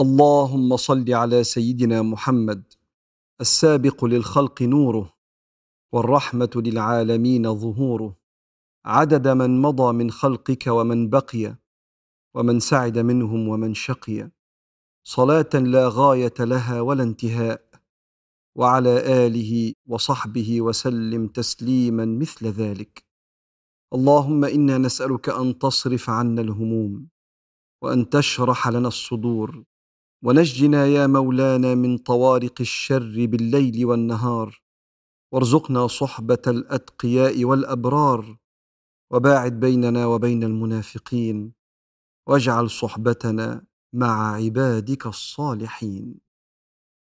اللهم صل على سيدنا محمد السابق للخلق نوره والرحمة للعالمين ظهوره. عدد من مضى من خلقك ومن بقي ومن سعد منهم ومن شقي. صلاة لا غاية لها ولا انتهاء. وعلى آله وصحبه وسلم تسليما مثل ذلك. اللهم إنا نسألك أن تصرف عنا الهموم وأن تشرح لنا الصدور ونجنا يا مولانا من طوارق الشر بالليل والنهار. وارزقنا صحبة الأتقياء والأبرار. وباعد بيننا وبين المنافقين. واجعل صحبتنا مع عبادك الصالحين.